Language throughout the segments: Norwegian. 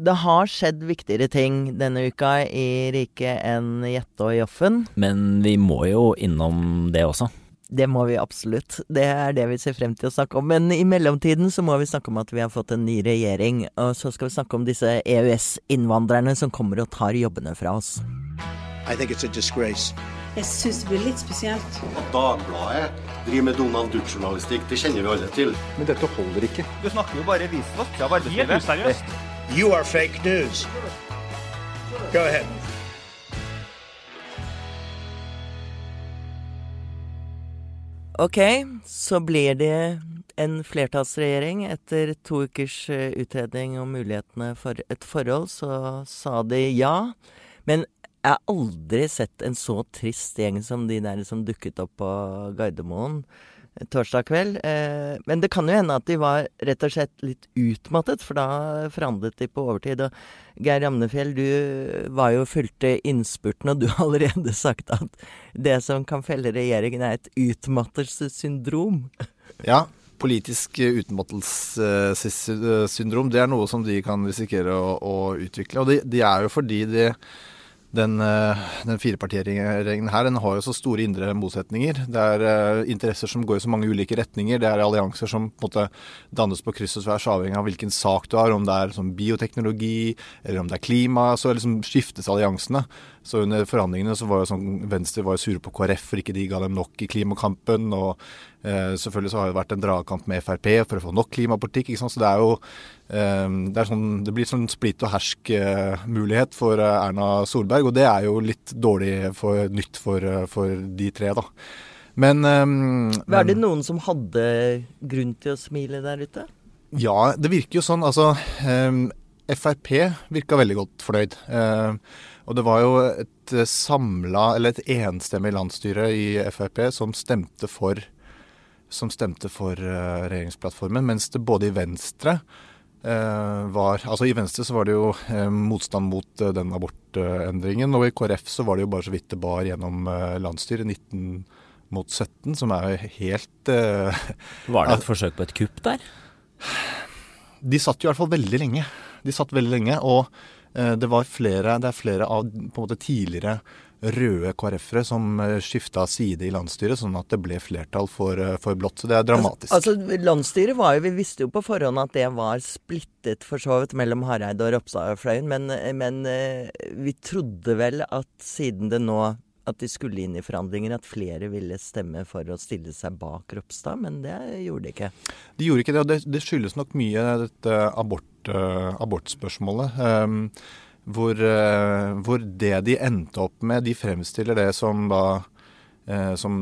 det har skjedd viktigere ting denne uka i riket enn Jette og Joffen. Men vi må jo innom det også. Det må vi absolutt. Det er det vi ser frem til å snakke om. Men i mellomtiden så må vi snakke om at vi har fått en ny regjering. Og så skal vi snakke om disse EØS-innvandrerne som kommer og tar jobbene fra oss. I think it's a disgrace. Jeg syns det blir litt spesielt. At Dagbladet driver med Donald Duck-journalistikk, det kjenner vi alle til. Men dette holder ikke. Du snakker jo bare visvask av er Helt useriøst. You are fake news. Go ahead. Ok, så blir det en flertallsregjering. Etter to ukers eh, utredning om mulighetene for et forhold, så sa de ja. Men jeg har aldri sett en så trist gjeng som de der som dukket opp på Gardermoen torsdag kveld. Eh, men det kan jo hende at de var rett og slett litt utmattet, for da forhandlet de på overtid. Og Geir Ramnefjell, du var jo fulgte innspurten, og du har allerede sagt at det som kan felle regjeringen, er et utmattelsessyndrom. Ja, politisk utmattelsessyndrom, det er noe som de kan risikere å, å utvikle. Og de, de er jo fordi de den, eh, den firepartiregjeringen her den har jo så store indre motsetninger. Det er uh, interesser som går i så mange ulike retninger. Det er allianser som på en måte dannes på kryss og tvers, avhengig av hvilken sak du har. Om det er sånn bioteknologi eller om det er klima. Så liksom skiftes alliansene. Så under forhandlingene så var jo sånn Venstre var jo sure på KrF for ikke de ga dem nok i klimakampen. Og eh, selvfølgelig så har det vært en dragkamp med Frp for å få nok klimapolitikk. ikke sant? Så det er jo eh, det, sånn, det, blir sånn splitt og hersk-mulighet for eh, Erna Solberg, og det er jo litt dårlig for, nytt for, eh, for de tre, da. Men, um, Var det noen som hadde grunn til å smile der ute? Ja, det virker jo sånn. Altså, um, Frp virka veldig godt fornøyd. Uh, og det var jo et samla, eller et enstemmig landsstyre i Frp som stemte for, som stemte for uh, regjeringsplattformen, mens det både i Venstre Eh, var Altså I Venstre så var det jo eh, motstand mot eh, den abortendringen. Og i KrF så var det jo bare så vidt det bar gjennom landsstyret 19 mot 17, som er jo helt Var det et forsøk på et kupp der? De satt jo i hvert fall veldig lenge. De satt veldig lenge, og det var flere, det er flere av måte tidligere røde KrF-ere som eh, skifta side i landsstyret, sånn at det ble flertall for, eh, for blått. Så det er dramatisk. Altså, altså, Landsstyret var jo Vi visste jo på forhånd at det var splittet for så vidt mellom Hareide og Ropstadfløyen, men, men, eh, vi trodde vel at siden det nå at de skulle inn i forhandlinger, at flere ville stemme for å stille seg bak Ropstad, men det gjorde de ikke. De gjorde ikke det, og det, det skyldes nok mye dette abort, uh, abortspørsmålet. Um, hvor, eh, hvor, det de endte opp med, de fremstiller det som da eh, som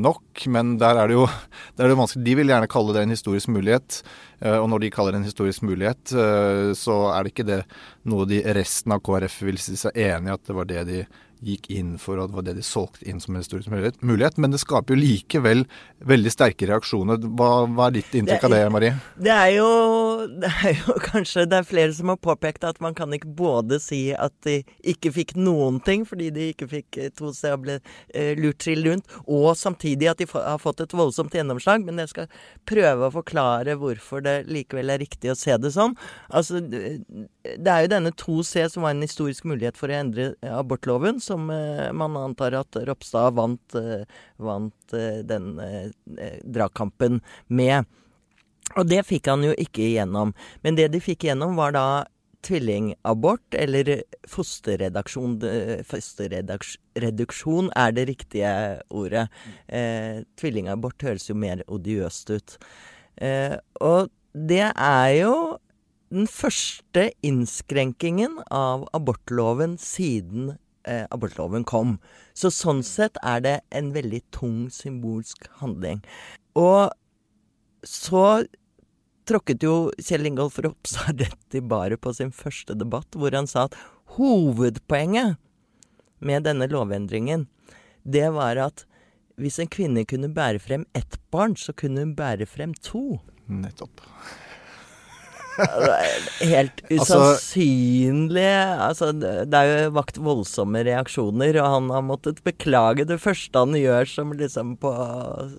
nok, men der er det jo er det vanskelig. De vil gjerne kalle det en historisk mulighet. Eh, og når de kaller det en historisk mulighet, eh, så er det ikke det noe de resten av KrF vil si seg enig i at det var det de gikk inn for, og det var det de solgte inn som en historisk mulighet. Men det skaper jo likevel veldig sterke reaksjoner. Hva, hva er ditt inntrykk av det, Marie? Det er, jo, det er jo kanskje Det er flere som har påpekt at man kan ikke både si at de ikke fikk noen ting fordi de ikke fikk eh, to steder ble eh, lurt trill rundt, og samtidig at de har fått et voldsomt gjennomslag. Men jeg skal prøve å forklare hvorfor det likevel er riktig å se det sånn. Altså, det er jo denne 2C som var en historisk mulighet for å endre abortloven. Som eh, man antar at Ropstad vant, eh, vant eh, den dragkampen med. Og det fikk han jo ikke igjennom. Men det de fikk igjennom, var da tvillingabort, eller fosterredaksjon Fosterreduksjon er det riktige ordet. Eh, tvillingabort høres jo mer odiøst ut. Eh, og det er jo den første innskrenkingen av abortloven siden eh, abortloven kom. Så sånn sett er det en veldig tung symbolsk handling. Og så tråkket jo Kjell Ingolf Ropstad rett i baret på sin første debatt, hvor han sa at hovedpoenget med denne lovendringen, det var at hvis en kvinne kunne bære frem ett barn, så kunne hun bære frem to. Nettopp. Helt Altså- usannsynlig. Altså, det er jo vakt voldsomme reaksjoner, og han har måttet beklage det første han gjør som liksom på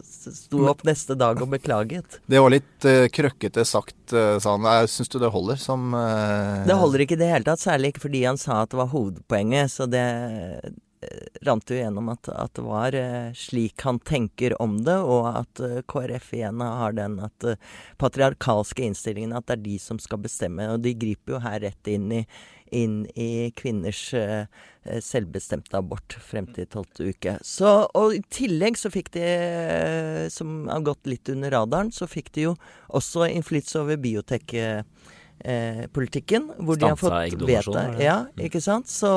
Sto opp neste dag og beklaget. Det var litt uh, krøkkete sagt, uh, sa han. Syns du det holder som uh, Det holder ikke i det hele tatt, særlig ikke fordi han sa at det var hovedpoenget. Så det rant jo gjennom at, at det var eh, slik han tenker om det, og at eh, KrF igjen har den at eh, patriarkalske innstillingen, at det er de som skal bestemme. Og de griper jo her rett inn i, inn i kvinners selvbestemte abort frem til tolvte uke. Så, og i tillegg så fikk de, som har gått litt under radaren, så fikk de jo også innflytelse over biotek. Eh, eh, politikken. Hvor de har fått det? Ja, ikke sant. Så,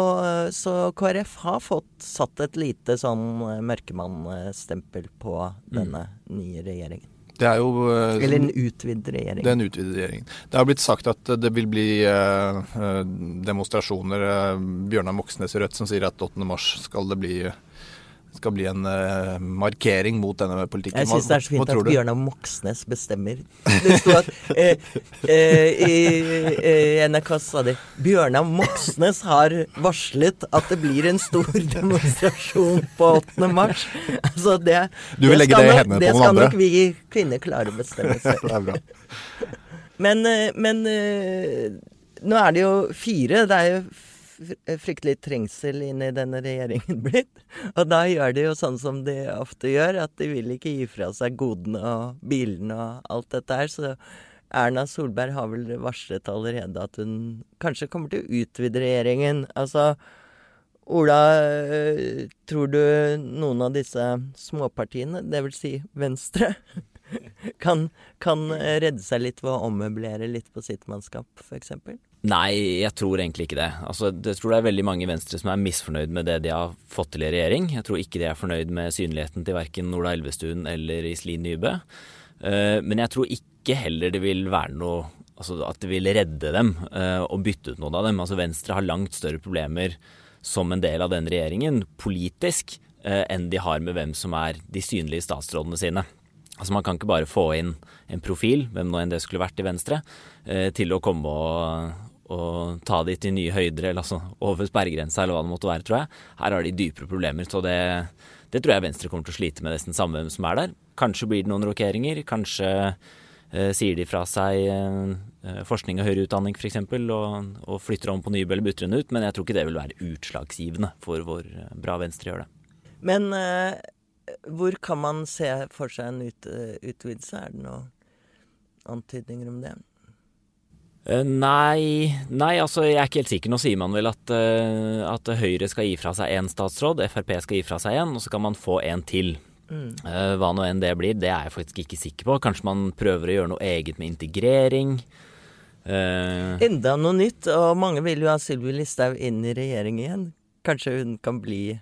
så KrF har fått satt et lite sånn eh, mørkemannstempel på denne nye regjeringen. Det er jo uh, Eller en utvidet regjering. Det er en utvidet regjering. Det har blitt sagt at det vil bli eh, eh, demonstrasjoner. Uh, Bjørnar Moxnes i Rødt som sier at 8. mars skal det bli, skal bli en uh, markering mot denne politikken. Jeg syns det er så fint at? Bjørnar Moxnes bestemmer. Det sto at eh, eh, i, eh, NRK sa de Bjørnar Moxnes har varslet at det blir en stor demonstrasjon på 8. mars. Altså det, skal det i nok- hendene på Det skal nok vi kvinner klare å bestemme selv. Men, eh, men eh, nå er det jo fire. Det er jo fryktelig trengsel inn i denne regjeringen blitt. Og da gjør de jo sånn som de ofte gjør, at de vil ikke gi fra seg godene og bilene og alt dette her. Så Erna Solberg har vel varslet allerede at hun kanskje kommer til å utvide regjeringen. Altså Ola, eh, tror du noen av disse småpartiene, dvs. Si Venstre, kan, kan eh, redde seg litt ved å ommøblere litt på sitt mannskap, f.eks.? Nei, jeg tror egentlig ikke det. Altså, jeg tror det er veldig mange i Venstre som er misfornøyd med det de har fått til i regjering. Jeg tror ikke de er fornøyd med synligheten til verken Ola Elvestuen eller Iselin Nybø. Eh, Men jeg tror ikke heller det vil være noe Altså at det vil redde dem og bytte ut noen av dem. Altså Venstre har langt større problemer som en del av den regjeringen, politisk, eh, enn de har med hvem som er de synlige statsrådene sine. Altså Man kan ikke bare få inn en profil, hvem nå enn det skulle vært i Venstre, eh, til å komme og, og ta de til nye høyder, eller altså over sperregrensa, eller hva det måtte være, tror jeg. Her har de dypere problemer. Så det, det tror jeg Venstre kommer til å slite med nesten samme hvem som er der. Kanskje blir det noen rokeringer. Kanskje eh, sier de fra seg eh, forskning og høyere utdanning f.eks. Og, og flytter om på Nybø butter den ut. Men jeg tror ikke det vil være utslagsgivende for hvor eh, bra Venstre gjør det. Men eh, hvor kan man se for seg en ut, eh, utvidelse? Er det noen antydninger om det? Eh, Nei, nei, altså jeg er ikke helt sikker. Nå sier man vel at, eh, at Høyre skal gi fra seg én statsråd, Frp skal gi fra seg én, og så kan man få en til. Eh, Hva nå enn det blir, det er jeg faktisk ikke sikker på. Kanskje man prøver å gjøre noe eget med integrering. Uh, Enda noe nytt, og mange vil jo ha Sylvi Listhaug inn i regjering igjen. Kanskje hun kan bli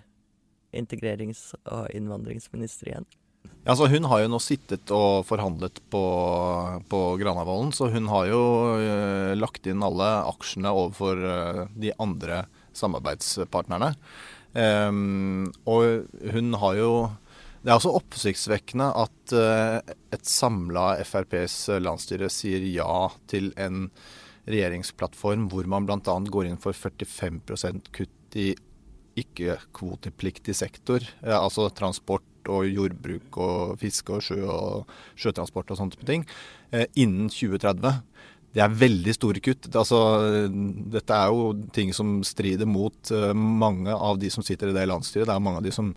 integrerings- og innvandringsminister igjen? Ja, altså Hun har jo nå sittet og forhandlet på, på Granavolden, så hun har jo uh, lagt inn alle aksjene overfor uh, de andre samarbeidspartnerne. Um, og hun har jo Det er også oppsiktsvekkende at uh, et samla FrPs landsstyre sier ja til en regjeringsplattform hvor man bl.a. går inn for 45% kutt i ikke-kvotepliktig sektor, altså transport og jordbruk og fiske og sjø og sjøtransport og sånne ting, eh, innen 2030. Det er veldig store kutt. Det, altså, dette er jo ting som strider mot eh, mange av de som sitter i det landsstyret. Det er mange av de som,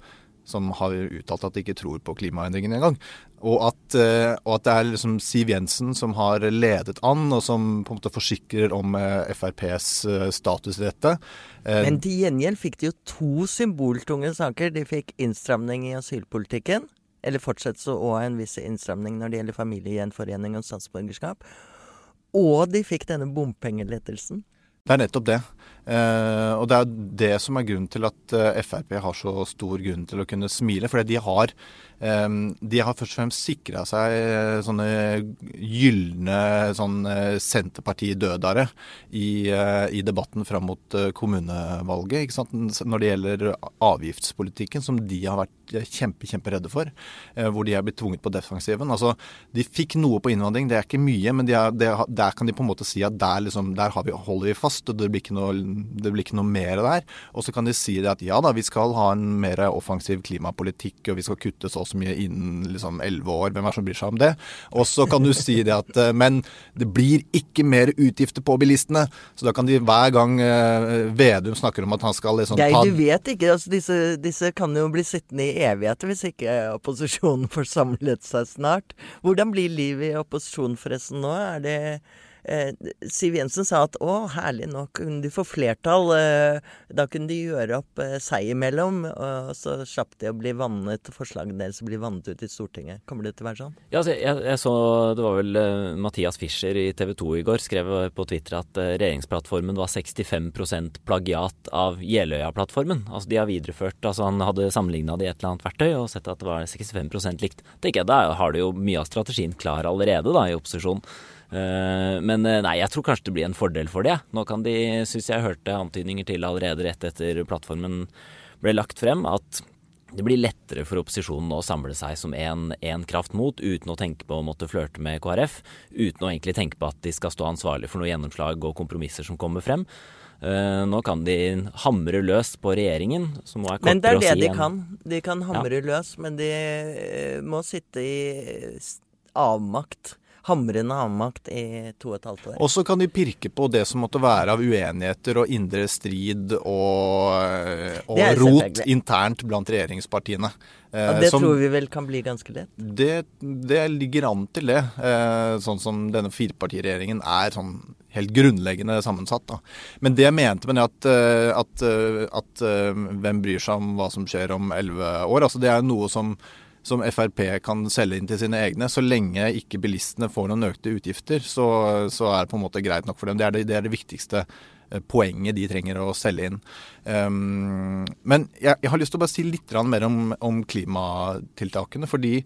som har uttalt at de ikke tror på klimaendringene engang. Og at, eh, og at det er liksom Siv Jensen som har ledet an, og som på en måte forsikrer om eh, FrPs eh, status i dette. Men til gjengjeld fikk de jo to symboltunge saker. De fikk innstramning i asylpolitikken, eller fortsettelse og en viss innstramning når det gjelder familiegjenforening og statsborgerskap. Og de fikk denne bompengelettelsen. Det er nettopp det. Uh, og det er det som er grunnen til at uh, Frp har så stor grunn til å kunne smile. Fordi de har de har først og fremst sikra seg uh, sånne gylne sånn uh, Senterparti-dødere i, uh, i, debatten fram mot kommunevalget. Ikke? Når det gjelder avgiftspolitikken, som de har vært kjempe, kjemperedde for. hvor de er blitt tvunget på defensiven. Altså, de fikk noe på innvandring, det er ikke mye, men de er, de, der kan de på en måte si at der, liksom, der vi, holder vi fast, og det blir, noe, det blir ikke noe mer der. Og så kan de si at ja da, vi skal ha en mer offensiv klimapolitikk, og vi skal kutte så og så mye innen liksom elleve år. Hvem er det som bryr seg om det? Og så kan du si det at eh, Men det blir ikke mer utgifter på bilistene. Så da kan de hver gang uh, Vedum snakker om at han skal liksom Geir, du vet ikke. Altså, disse, disse kan jo bli sittende i evigheter hvis ikke opposisjonen får samlet seg snart. Hvordan blir livet i opposisjon forresten nå? Er det eh, Siv Jensen sa at å, herlig, nå kunne de få flertall. Eh, da kunne de gjøre opp eh, seg imellom. Og så slapp de å bli vannet, forslagene deres å bli vannet ut i Stortinget. Kommer det til å være sånn? Ja, altså, jeg, jeg, så Det var vel Mathias Fischer i TV 2 i går skrev på Twitter at regjeringsplattformen var 65% plagiat av Jeløya-plattformen. Altså de har videreført Altså han hadde sammenligna det i et eller annet verktøy og sett at det var 65% likt. tenker jeg, Da har du jo mye av strategien klar allerede da i opposisjon. Eh, men eh, nei, jeg tror kanskje det blir en fordel for det. Nå kan de, syns jeg hørte antydninger til allerede rett etter plattformen ble lagt frem, at det blir lettere for opposisjonen å samle seg som én kraft mot, uten å tenke på å måtte flørte med KrF. Uten å egentlig tenke på at de skal stå ansvarlig for noe gjennomslag og kompromisser som kommer frem. Uh, nå kan de hamre løs på regjeringen, som er Men det er det si de en... kan. De kan hamre ja. løs, men de må sitte i avmakt hamrende avmakt i to og et halvt år. Og så kan de pirke på det som måtte være av uenigheter og indre strid og, og rot internt blant regjeringspartiene. Ja, det som, tror vi vel kan bli ganske lett? Det, det ligger an til det. Eh, sånn som denne firepartiregjeringen er sånn helt grunnleggende sammensatt. Da. Men det jeg mente med det at, eh, at, eh, at, hvem bryr seg om hva som skjer om elleve år, altså det er noe som som Frp kan selge inn til sine egne. Så lenge ikke bilistene får noen økte utgifter, så, så er det på en måte greit nok for dem. Det er det, det, er det viktigste eh, poenget de trenger å selge inn. Um, men jeg, jeg, har lyst til å bare si litt mer om, om klimatiltakene. fordi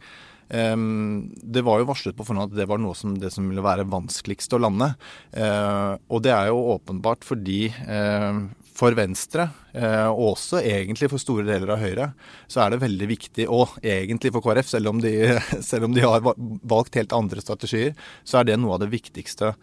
um, det var jo varslet på forhånd at det var noe som, det som ville være vanskeligst å lande. Uh, og det er jo åpenbart fordi uh, for Venstre, eh, og også egentlig for store deler av Høyre, så er det veldig viktig, og egentlig for KrF, selv om de, selv om de har valgt helt andre strategier, så er det noe av det viktigste.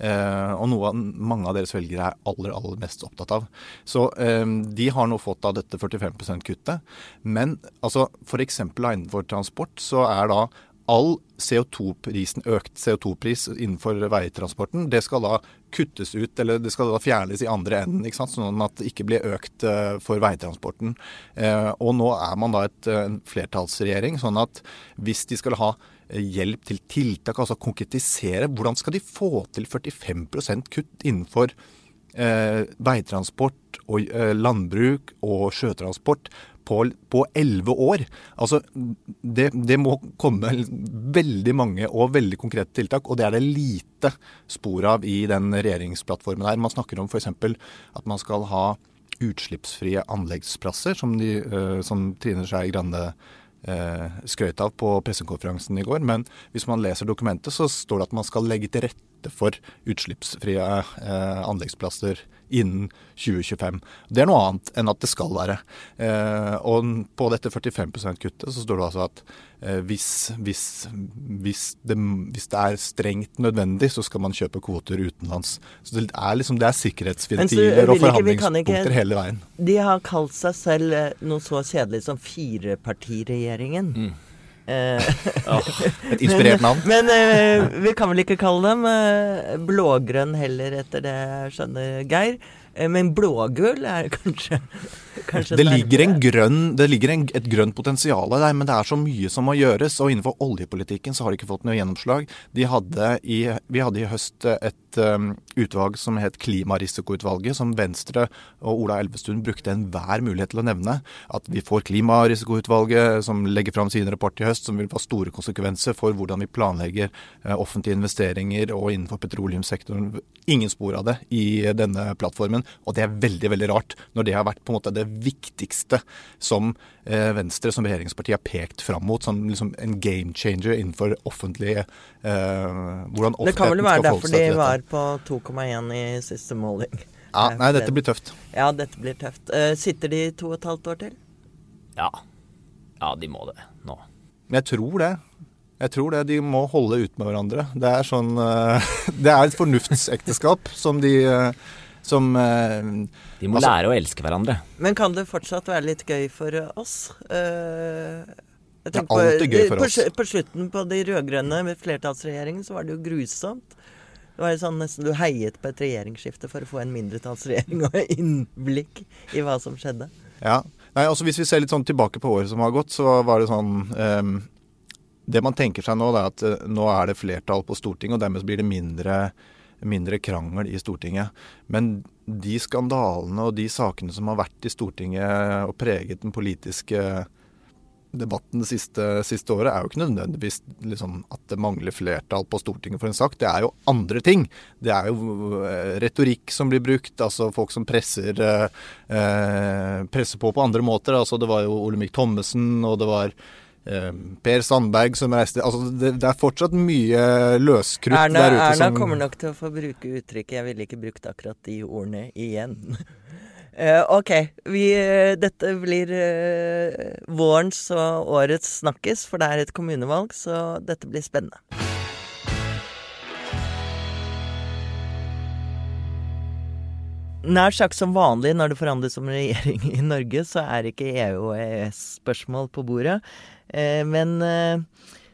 Eh, og noe mange av deres velgere er aller aller mest opptatt av. Så eh, de har nå fått av dette 45 %-kuttet. Men altså f.eks. innenfor transport så er da all CO2-prisen, økt CO2-pris innenfor veitransporten, det skal da kuttes ut, eller det skal da fjernes i andre enden, ikke sant? sånn at det ikke blir økt uh, for veitransporten. Uh, og nå er man da et uh, flertallsregjering, sånn at hvis de skal ha hjelp til tiltak, altså konkretisere, hvordan skal de få til 45% kutt innenfor veitransport og landbruk og sjøtransport på elleve år. Altså, det, det, må komme veldig mange og veldig konkrete tiltak, og det er det lite spor av i den regjeringsplattformen her. Man snakker om f.eks. at man skal ha utslippsfrie anleggsplasser, som, de, uh, som Trine Skei Grande uh, skrøt av på pressekonferansen i går. Men hvis man leser dokumentet, så står det at man skal legge til rette for utslippsfrie uh, anleggsplasser innen 2025. Det er noe annet enn at det skal være. Eh, og på dette 45 %-kuttet så står det altså at eh, hvis, hvis, hvis, det, hvis, det, er strengt nødvendig, så skal man kjøpe kvoter utenlands. Så det er, liksom, det er sikkerhetsventiler og forhandlingspunkter hele veien. De har kalt seg selv eh, noe så kjedelig som firepartiregjeringen. Mm. Oh, et inspirert navn. Men, men uh, vi kan vel ikke kalle dem uh, blågrønn heller, etter det jeg skjønner, Geir. Uh, men blågull er kanskje, kanskje Det ligger, en grønn, det ligger en, et grønt potensial der, men det er så mye som må gjøres. Og innenfor oljepolitikken så har de ikke fått noe gjennomslag. De hadde i, vi hadde i høst et um, utvalg som het Klimarisikoutvalget, som Venstre og Ola Elvestuen brukte enhver mulighet til å nevne. At vi får Klimarisikoutvalget som legger fram sin rapport i høst som vil få store konsekvenser for hvordan vi planlegger uh, offentlige investeringer og innenfor petroleumssektoren. Ingen spor av det i denne plattformen, og det er veldig veldig rart når det har vært på en måte det viktigste som eh, Venstre som regjeringsparti har pekt fram mot, som liksom en game changer innenfor offentlige hvordan offentligheten skal forholde seg til dette. Det kan vel være derfor de var på 2,1 i siste måling. Ja, nei, dette blir tøft. Ja, dette blir tøft. Uh, sitter de to og et halvt år til? Ja. Ja, de må det nå. Jeg tror det. Jeg tror det. De må holde ut med hverandre. Det er sånn uh, Det er et fornuftsekteskap som de uh, som De må altså, lære å elske hverandre. Men kan det fortsatt være litt gøy for oss? det er alltid gøy for på, oss. På slutten på de rød-grønne med flertallsregjeringen så var det jo grusomt. Det var sånn nesten du heiet på et regjeringsskifte for å få en mindretallsregjering og innblikk i hva som skjedde. Ja. Nei, altså Hvis vi ser litt sånn tilbake på året som har gått, så var det sånn um, Det man tenker seg nå, det er at uh, nå er det flertall på Stortinget, og dermed blir det mindre, mindre krangel i Stortinget. Men de skandalene og de sakene som har vært i Stortinget og preget den politiske debatten det siste, siste, året er jo ikke nødvendigvis liksom, at det mangler flertall på Stortinget for en sak. Det er jo andre ting. Det er jo eh, retorikk som blir brukt, altså folk som presser, eh, eh, presser på på andre måter. Altså Det var jo Olemic Thommessen, og det var Per Sandberg som reiste altså det, det, er fortsatt mye løskrutt Erna, der ute. Erna som, kommer nok til å få bruke uttrykket 'jeg ville ikke brukt akkurat de ordene igjen'. Uh, ok. Vi, uh, dette blir uh, vårens og årets snakkes, for det er et kommunevalg, så dette blir spennende. Nær sagt som vanlig når det forhandles om regjering i Norge, så er ikke EU- og EØS-spørsmål på bordet. Men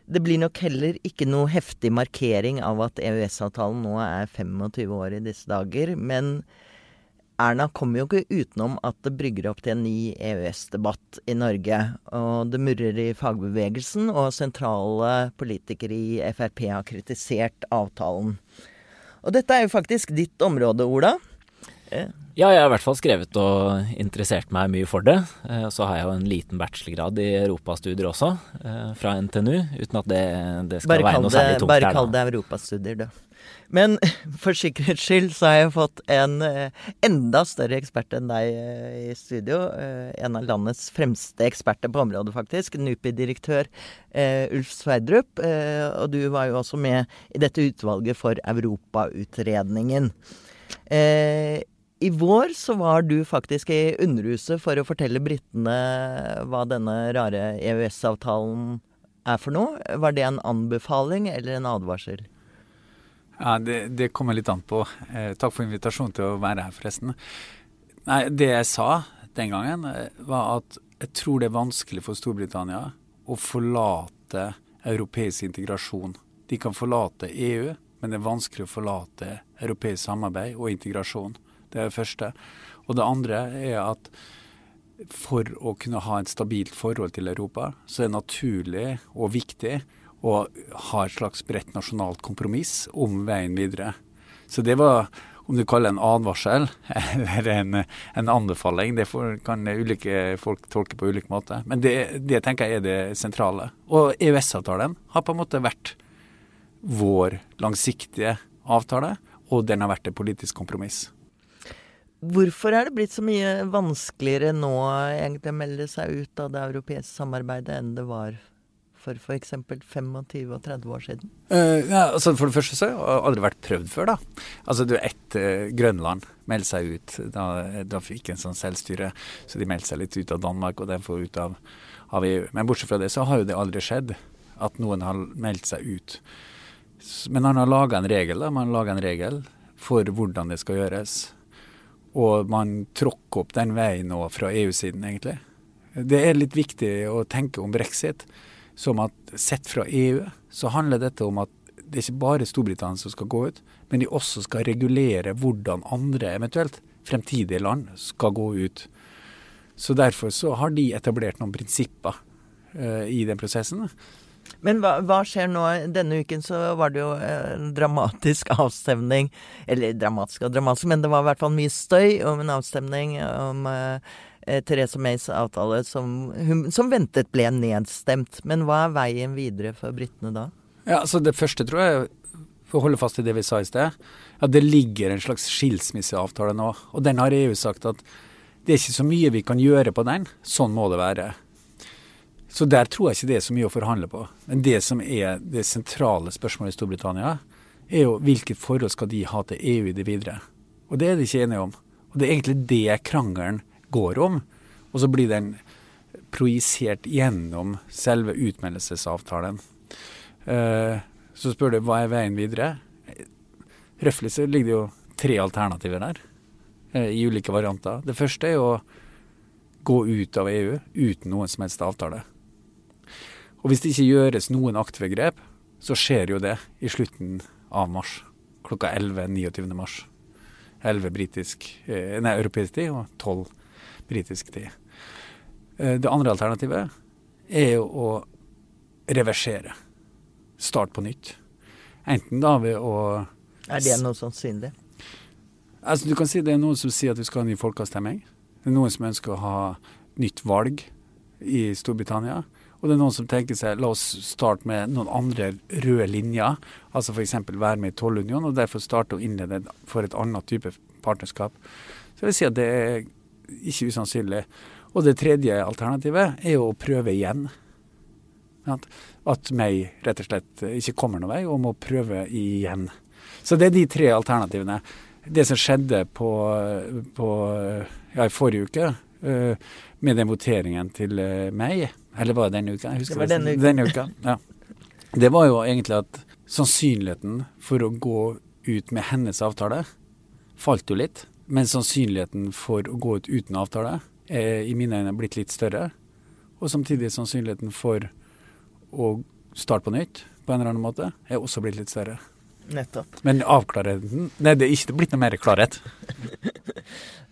det blir nok heller ikke noe heftig markering av at EØS-avtalen nå er 25 år i disse dager. Men Erna kommer jo ikke utenom at det brygger opp til en ny EØS-debatt i Norge. Og det murrer i fagbevegelsen, og sentrale politikere i Frp har kritisert avtalen. Og dette er jo faktisk ditt område, Ola. Eh. Ja, jeg har i hvert fall skrevet og interessert meg mye for det. Og så har jeg jo en liten bachelorgrad i europastudier også, eh, fra NTNU. Uten at det, det skal være noe særlig tungt bare der. Bare kall det europastudier, du. Men for sikkerhets skyld så har jeg fått en eh, enda større ekspert enn deg eh, i studio. Eh, en av landets fremste eksperter på området, faktisk. NUPI-direktør Ulf Sverdrup. Og du var jo også med i dette utvalget for Europautredningen. I vår så var du faktisk i Underhuset for å fortelle britene hva denne rare EØS-avtalen er for noe. Var det en anbefaling eller en advarsel? Ja, det, det, kommer litt an på. Eh, takk for invitasjonen til å være her, forresten. Nei, Det jeg sa den gangen, eh, var at jeg tror det er vanskelig for Storbritannia å forlate europeisk integrasjon. De kan forlate EU, men det er vanskelig å forlate europeisk samarbeid og integrasjon. Det er det første. Og det andre er at for å kunne ha et stabilt forhold til Europa, så er det naturlig og viktig å ha et slags bredt nasjonalt kompromiss om veien videre. Så det var, om du kaller det en advarsel eller en, en anbefaling, det får, kan ulike folk tolke på ulik måte. Men det, det tenker jeg er det sentrale. Og EØS-avtalen har på en måte vært vår langsiktige avtale, og den har vært et politisk kompromiss. Hvorfor er det blitt så mye vanskeligere nå egentlig å melde seg ut av det europeiske samarbeidet enn det var for f.eks. 25 og 30 år siden? Uh, ja, altså For det første så har det aldri vært prøvd før, da. Altså du ett uh, Grønland meldte seg ut. Da, da fikk en sånn selvstyre, så de meldte seg litt ut av Danmark, og den får ut av, av, EU. Men bortsett fra det så har jo det aldri skjedd at noen har meldt seg ut. Men han har laga en regel, da. Man har laga en regel for hvordan det skal gjøres. Og man tråkker opp den veien nå fra EU-siden, egentlig. Det er litt viktig å tenke om brexit som at sett fra EU så handler dette om at det er ikke bare Storbritannia som skal gå ut, men de også skal regulere hvordan andre, eventuelt fremtidige land, skal gå ut. Så derfor så har de etablert noen prinsipper uh, i den prosessen. Men hva, hva, skjer nå? Denne uken så var det jo en dramatisk avstemning. Eller dramatisk og dramatisk, men det var i hvert fall mye støy om en avstemning om uh, eh, Theresa Mays avtale som, hun, som ventet ble nedstemt. Men hva er veien videre for britene da? Ja, så Det første tror jeg, for å holde fast i det vi sa i sted, at det ligger en slags skilsmisseavtale nå. Og den har EU sagt at det er ikke så mye vi kan gjøre på den. Sånn må det være. Så der tror jeg ikke det er så mye å forhandle på. Men det som er det sentrale spørsmålet i Storbritannia, er jo hvilket forhold skal de ha til EU i det videre. Og det er de ikke enige om. Og det er egentlig det krangelen går om. Og så blir den projisert gjennom selve utmeldelsesavtalen. Uh, så spør du hva er veien videre. Røftlig så ligger det jo tre alternativer der, uh, i ulike varianter. Det første er å gå ut av EU uten noen som helst avtale. Og hvis det ikke gjøres noen aktive grep, så skjer jo det i slutten av mars. Klokka 11 29. mars. 11 britisk, eh, nei, europeisk tid og 12 britisk tid. Eh, det andre alternativet er jo å reversere. Start på nytt. Enten da ved å Er det noe sannsynlig? Altså, du kan si Det er noen som sier at vi skal ha ny folkeavstemning. Det er noen som ønsker å ha nytt valg i Storbritannia. Og det er noen som tenker seg la oss starte med noen andre røde linjer. Altså f.eks. være med i tollunionen, og derfor starte å innlede for et annet type partnerskap. Så jeg vil si at det er ikke usannsynlig. Og det tredje alternativet er jo å prøve igjen. At meg rett og slett ikke kommer noen vei, og må prøve igjen. Så det er de tre alternativene. Det som skjedde på, på ja, i forrige uke, uh, med den voteringen til uh, May, eller var det denne uka? Jeg husker det var denne uka. Denne uka ja. Det var jo egentlig at sannsynligheten for å gå ut med hennes avtale falt jo litt. Men sannsynligheten for å gå ut uten avtale er i mine øyne blitt litt større. Og samtidig sannsynligheten for å starte på nytt på en eller annen måte er også blitt litt større. Nettopp. Men avklarheten Nei, det er ikke blitt noe mer klarhet.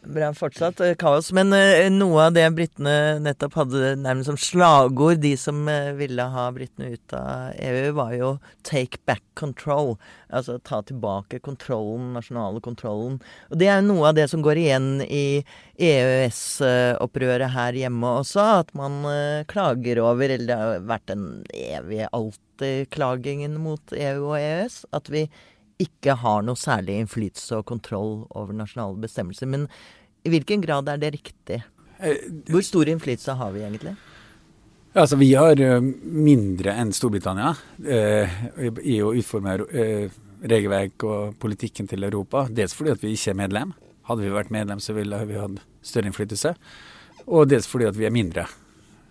Bra fortsatt eh, kaos. Men uh, noe av det britene nettopp hadde nærmest som slagord, de som uh, ville ha britene ut av EU, var jo 'take back control'. Altså ta tilbake kontrollen, nasjonale kontrollen. Og det er jo noe av det som går igjen i EØS-opprøret her hjemme også, at man klager over Eller det har vært en evig alltid klagingen mot EU og EØS. At vi ikke har noe særlig innflytelse og kontroll over nasjonale bestemmelser. Men i hvilken grad er det riktig? Hvor stor innflytelse har vi egentlig? Altså, Vi har mindre enn Storbritannia eh, i å utforme eh, regelverk og politikken til Europa. Dels fordi at vi ikke er medlem. Hadde vi vært medlem, så ville vi hatt større innflytelse. Og dels fordi at vi er mindre.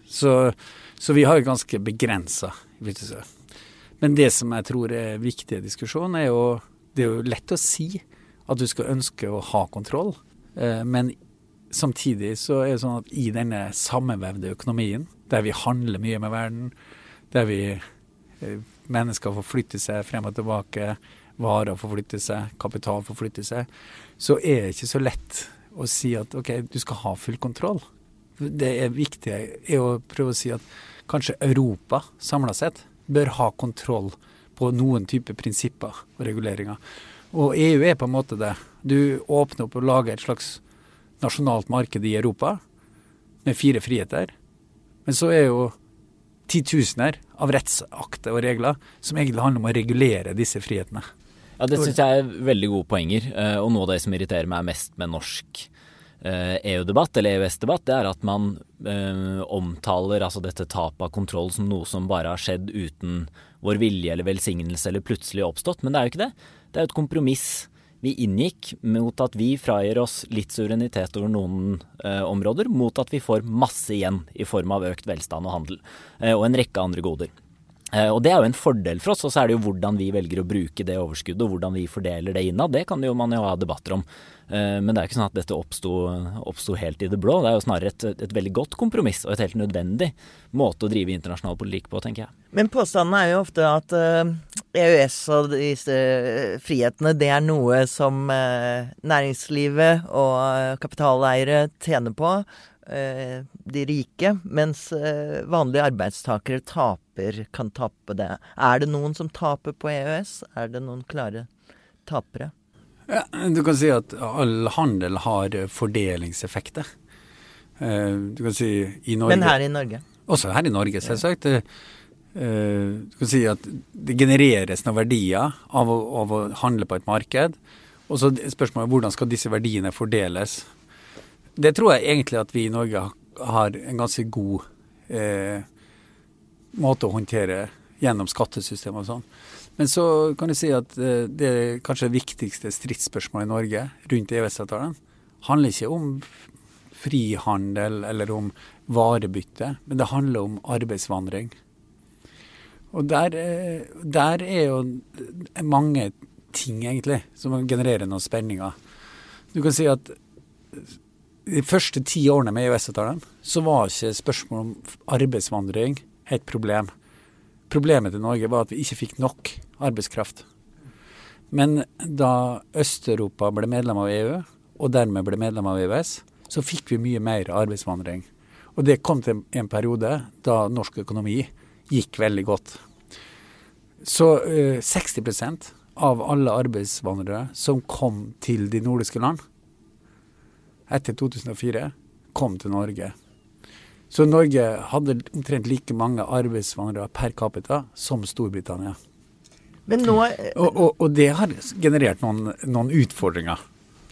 Så, så vi har ganske begrensa innflytelse. Men det som jeg tror er viktig i diskusjonen, er jo Det er jo lett å si at du skal ønske å ha kontroll, eh, men samtidig så er det sånn at i denne sammenvevde økonomien, der vi handler mye med verden, der vi eh, mennesker får flytte seg frem og tilbake, varer får flytte seg, kapital får flytte seg, så er det ikke så lett å si at OK, du skal ha full kontroll. Det er viktig er å prøve å si at kanskje Europa samla sett bør ha kontroll på noen type prinsipper og reguleringer. Og EU er på en måte det. Du åpner opp og lager et slags nasjonalt marked i Europa med fire friheter. Men så er jo titusener av rettsakter og regler som egentlig handler om å regulere disse frihetene. Ja, Det syns jeg er veldig gode poenger. Eh, og noe av det som irriterer meg mest med norsk EU-debatt, eh, e eller EØS-debatt, det er at man eh, omtaler altså dette tapet av kontroll som noe som bare har skjedd uten vår vilje eller velsignelse eller plutselig oppstått. Men det er jo ikke det. Det er jo et kompromiss vi inngikk mot at vi fragir oss litt suverenitet over noen eh, områder, mot at vi får masse igjen i form av økt velstand og handel, eh, og en rekke andre goder. Eh, og Det er jo en fordel for oss, og så er det jo hvordan vi velger å bruke det overskuddet, og hvordan vi fordeler det innad. Det kan jo man jo ha debatter om. Eh, men det er jo ikke sånn at dette oppsto helt i det blå. Det er jo snarere et, et, veldig godt kompromiss og et helt nødvendig måte å drive internasjonal politikk på, tenker jeg. Men påstanden er jo ofte at EØS og disse frihetene, det er noe som næringslivet og kapitaleiere tjener på. De rike, mens vanlige arbeidstakere taper, kan tape det. Er det noen som taper på EØS? Er det noen klare tapere? Ja, du kan si at all handel har fordelingseffekter. Du kan si i Norge. Men her i Norge? Også her i Norge, selvsagt. Du kan si at det genereres noen verdier av å, av å handle på et marked. Og så spørsmålet er hvordan skal disse verdiene fordeles. Det tror jeg egentlig at vi i Norge har en ganske god eh, måte å håndtere gjennom skattesystemet og sånn. Men så kan du si at eh, det kanskje viktigste stridsspørsmålet i Norge rundt EØS-avtalen handler ikke om frihandel eller om varebytte, men det handler om arbeidsvandring. Og der, eh, der er jo mange ting, egentlig, som genererer noen spenninger. Du kan si at de første ti årene med EØS-avtalen så var ikke spørsmålet om arbeidsvandring et problem. Problemet til Norge var at vi ikke fikk nok arbeidskraft. Men da Øst-Europa ble medlem av EU, og dermed ble medlem av EØS, så fikk vi mye mer arbeidsvandring. Og det kom til en periode da norsk økonomi gikk veldig godt. Så eh, 60% av alle arbeidsvandrere som kom til de nordiske land etter 2004, kom til Norge. Så Norge hadde omtrent like mange arbeidsvandrere per capita som Storbritannia. Nå, og, og, og, det har generert noen, noen, utfordringer.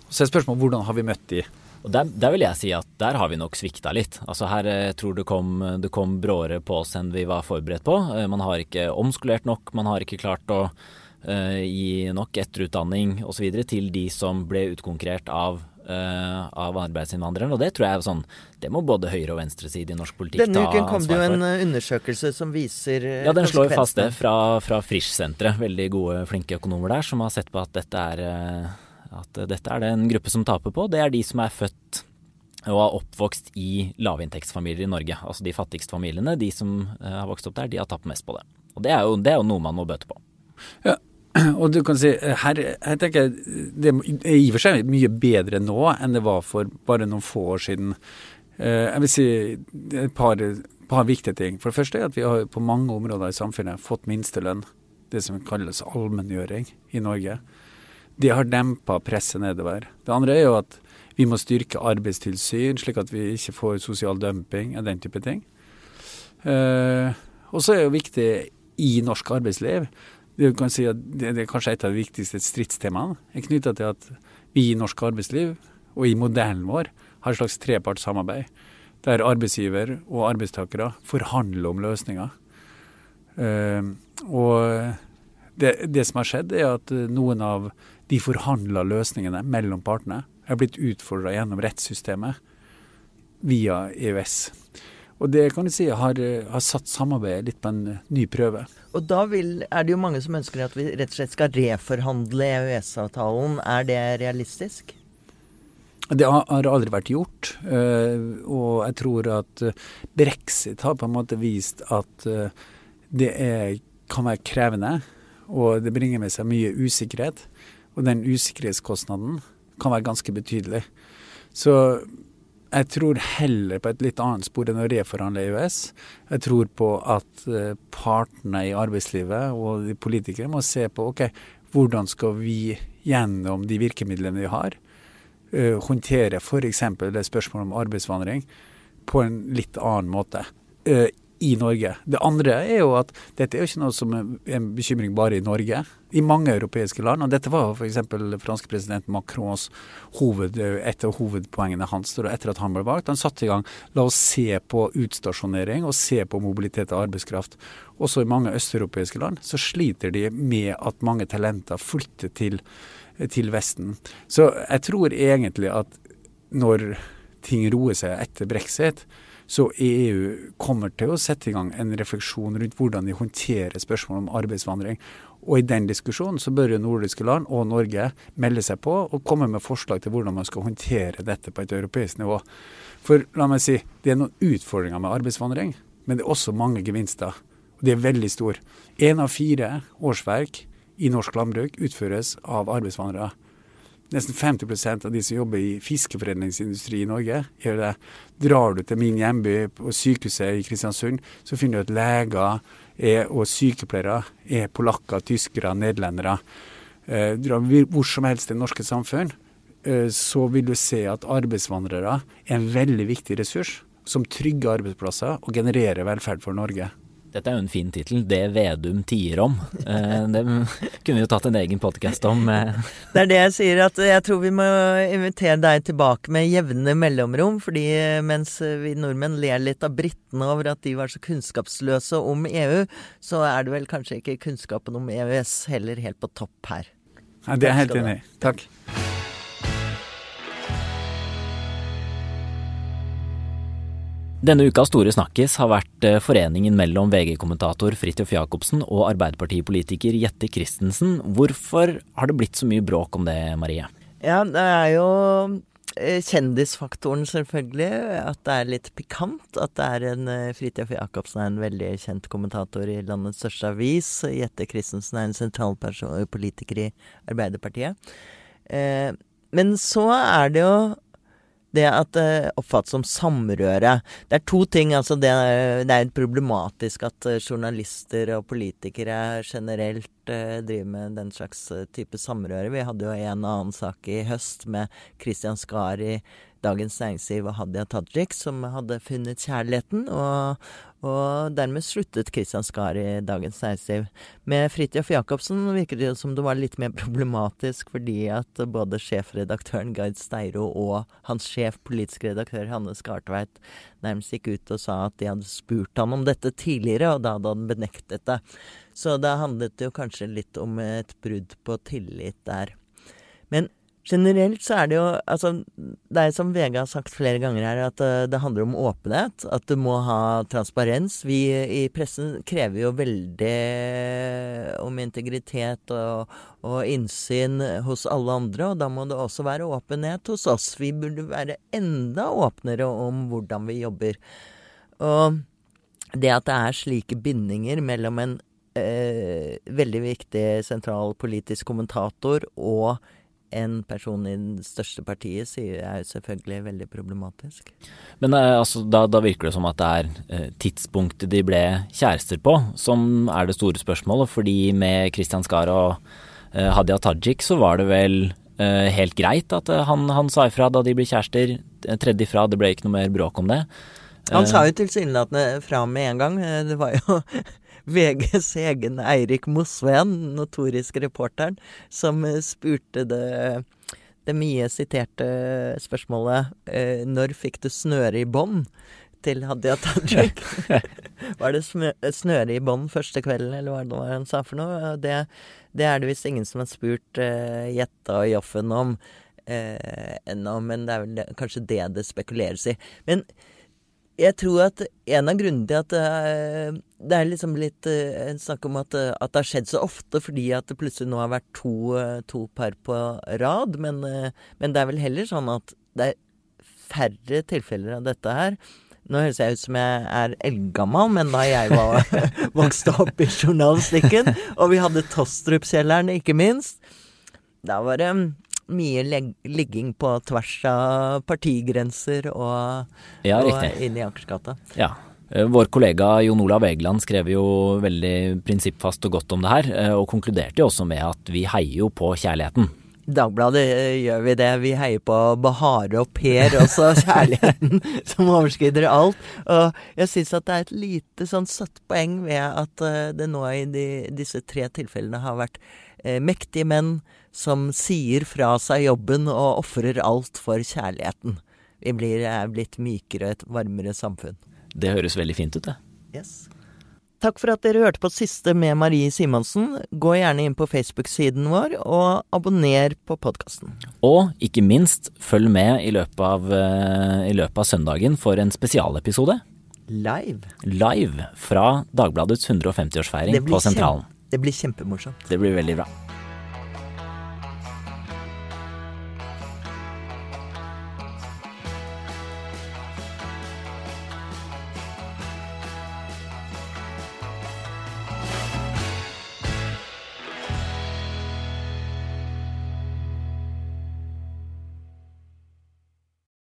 Så er spørsmålet hvordan har vi møtt de? Og der, der, vil jeg si at der har vi nok svikta litt. Altså Her jeg eh, tror det kom, det kom bråere på oss enn vi var forberedt på. Eh, man har ikke omskolert nok, man har ikke klart å uh, gi nok etterutdanning osv. til de som ble utkonkurrert av uh, av arbeidsinnvandrere. Og det tror jeg er sånn Det må både høyre- og venstreside i norsk politikk Denne uken kom det jo en for. undersøkelse som viser Ja, den slår fast det fra, fra Frisch-senteret. Veldig gode, flinke økonomer der som har sett på at dette er at dette er det en gruppe som taper på. Det er de som er født og har oppvokst i lavinntektsfamilier i Norge. Altså de fattigste familiene, de som har vokst opp der, de har tapt mest på det. Og det er jo, det er jo noe man må bøte på. Ja, Og du kan si, her, her tenker jeg det er i og for seg mye bedre nå enn det var for bare noen få år siden. Eh, jeg vil si et par, par viktige ting. For det første er at vi har på mange områder i samfunnet fått minstelønn. Det som kalles allmenngjøring i Norge. Det har dempa presset nedover. Det andre er jo at vi må styrke arbeidstilsyn, slik at vi ikke får sosial dumping og den type ting. Uh, og så er det jo viktig i norsk arbeidsliv kan si det, det er kanskje et av de viktigste stridstemaene er knytta til at vi i norsk arbeidsliv og i modellen vår har et slags trepartssamarbeid der arbeidsgiver og arbeidstakere forhandler om løsninger. Uh, og det, det, som har skjedd, er at noen av de forhandla løsningene mellom partene er blitt utfordra gjennom rettssystemet via EØS. Og det kan du si har, har satt samarbeidet litt på en ny prøve. Og da vil, er det jo mange som ønsker at vi rett og slett skal reforhandle EØS-avtalen. Er det realistisk? Det har aldri vært gjort. Eh, og jeg tror at eh, brexit har på en måte vist at eh, det er, kan være krevende. Og det bringer med seg mye usikkerhet. Og den usikkerhetskostnaden kan være ganske betydelig. Så jeg tror heller på et litt annet spor enn å reforhandle EØS. Jeg tror på at eh, partene i arbeidslivet og de politikere må se på ok, hvordan skal vi gjennom de virkemidlene vi har, uh, håndtere f.eks. det spørsmålet om arbeidsvandring på en litt annen måte. I Norge. Det andre er jo at dette er jo ikke noe som er en bekymring bare i Norge. I mange europeiske land. Og dette var f.eks. franske president Macrons hoved, et av hovedpoengene hans etter at han ble valgt. Han satte i gang la oss se på utstasjonering og se på mobilitet av arbeidskraft. Også i mange østeuropeiske land så sliter de med at mange talenter flytter til, til Vesten. Så jeg tror egentlig at når ting roer seg etter brexit, så EU kommer til å sette i gang en refleksjon rundt hvordan de håndterer spørsmål om arbeidsvandring. Og i den diskusjonen så bør jo nordiske land og Norge melde seg på og komme med forslag til hvordan man skal håndtere dette på et europeisk nivå. For la meg si, det er noen utfordringer med arbeidsvandring, men det er også mange gevinster. Og de er veldig store. Én av fire årsverk i norsk landbruk utføres av arbeidsvandrere. Nesten 50% av de som jobber i fiskeforedlingsindustri i Norge, gjør det. Drar du til min hjemby, på sykehuset i Kristiansund, så finner du at leger er, og sykepleiere er polakker, tyskere, nederlendere. Eh, drar hvor som helst i det norske samfunn. eh, så vil du se at arbeidsvandrere er en veldig viktig ressurs som trygger arbeidsplasser og genererer velferd for Norge. Dette er jo en fin tittel. 'Det Vedum tier om'. Eh, det kunne vi jo tatt en egen podkast om. Eh. Det er det jeg sier, at jeg tror vi må invitere deg tilbake med jevne mellomrom. fordi mens vi nordmenn ler litt av britene over at de var så kunnskapsløse om EU, så er det vel kanskje ikke kunnskapen om EØS heller helt på topp her. Ja, det er jeg helt enig i. Takk. Denne ukas store snakkis har vært eh, foreningen mellom VG-kommentator Fridtjof Jacobsen og Arbeiderpartipolitiker Jette Christensen. Hvorfor har det blitt så mye bråk om det, Marie? Ja, det er jo eh, kjendisfaktoren, selvfølgelig. At det er litt pikant. At det er en eh, Fridtjof Jacobsen er en veldig kjent kommentator i landets største avis. Jette Christensen er en sentral politiker i Arbeiderpartiet. Men så er det jo det at det oppfattes som samrøre. Det er to ting. altså Det, det er problematisk at eh, journalister og politikere generelt eh, driver med den slags eh, type samrøre. Vi hadde jo en annen sak i høst med Christian Skari Dagens Næringsliv og Hadia Tajik, som hadde funnet kjærligheten. Og, og dermed sluttet Kristian Skar i Dagens Næringsliv. Med Fridtjof Jacobsen virker det som det var litt mer problematisk, fordi at både sjefredaktøren Gard Steiro og hans sjef, politisk redaktør Hanne Skartveit, nærmest gikk ut og sa at de hadde spurt han om dette tidligere, og da hadde han benektet det. Så det handlet jo kanskje litt om et brudd på tillit der. Men Generelt så er det jo Altså, det er som VG har sagt flere ganger her, at uh, det handler om åpenhet. At du må ha transparens. Vi i pressen krever jo veldig om integritet og, og innsyn hos alle andre, og da må det også være åpenhet hos oss. Vi burde være enda åpnere om hvordan vi jobber. Og det at det er slike bindinger mellom en uh, veldig viktig sentral politisk kommentator og en person i det største partiet sier er jo selvfølgelig veldig problematisk. Men eh, altså, da, da, virker det som at det er eh, tidspunktet de ble kjærester på som er det store spørsmålet. Fordi med Kristian Skar og eh, Hadia Tajik så var det vel helt greit at han, han, sa ifra da de ble kjærester. Tredde ifra, det ble ikke noe mer bråk om det. Han sa jo tilsynelatende fra med en gang. Det var jo VGs egen Eirik Mosveen, notorisk reporteren, som eh, spurte det, det mye siterte spørsmålet eh, 'Når fikk du snøre i bånd?' til Hadia Tajik. var det snøre i bånd første kvelden, eller hva det var han sa for noe? Det, det er det visst ingen som har spurt uh, Jetta og Joffen om uh, ennå, men det er vel kanskje det det spekuleres i. Men jeg tror at en av grunnene til at uh, det er liksom litt uh, snakk om at, uh, at, det har skjedd så ofte fordi at det plutselig nå har vært to, to par på rad. Men, men, det er vel heller sånn at det er færre tilfeller av dette her. Nå høres jeg ut som jeg er eldgammel, men da jeg var vokste opp i journalistikken, og vi hadde Tostrup-kjelleren, ikke minst, da var det mye ligging på tvers av partigrenser og, ja, og inn i Akersgata. Ja. Eh, vår kollega Jon Olav Egeland skrev jo veldig prinsippfast og godt om det her, eh, og konkluderte jo også med at vi heier jo på kjærligheten. Dagbladet eh, gjør vi det. Vi heier på Bahare og Per også, kjærligheten som overskrider alt. Og jeg syns at det er et lite sånn søtt poeng ved at det nå i de, disse tre tilfellene har vært mektige menn som sier fra seg jobben og ofrer alt for kjærligheten. Vi blir, er blitt mykere og et varmere samfunn. Det høres veldig fint ut, det. Yes. Takk for at dere hørte på siste med Marie Simonsen. Gå gjerne inn på Facebook-siden vår, og abonner på podkasten. Og ikke minst, følg med i løpet, av, uh, i løpet av søndagen for en spesialepisode. Live. Live fra Dagbladets 150-årsfeiring på Sentralen. Det blir kjempemorsomt. Det blir veldig bra.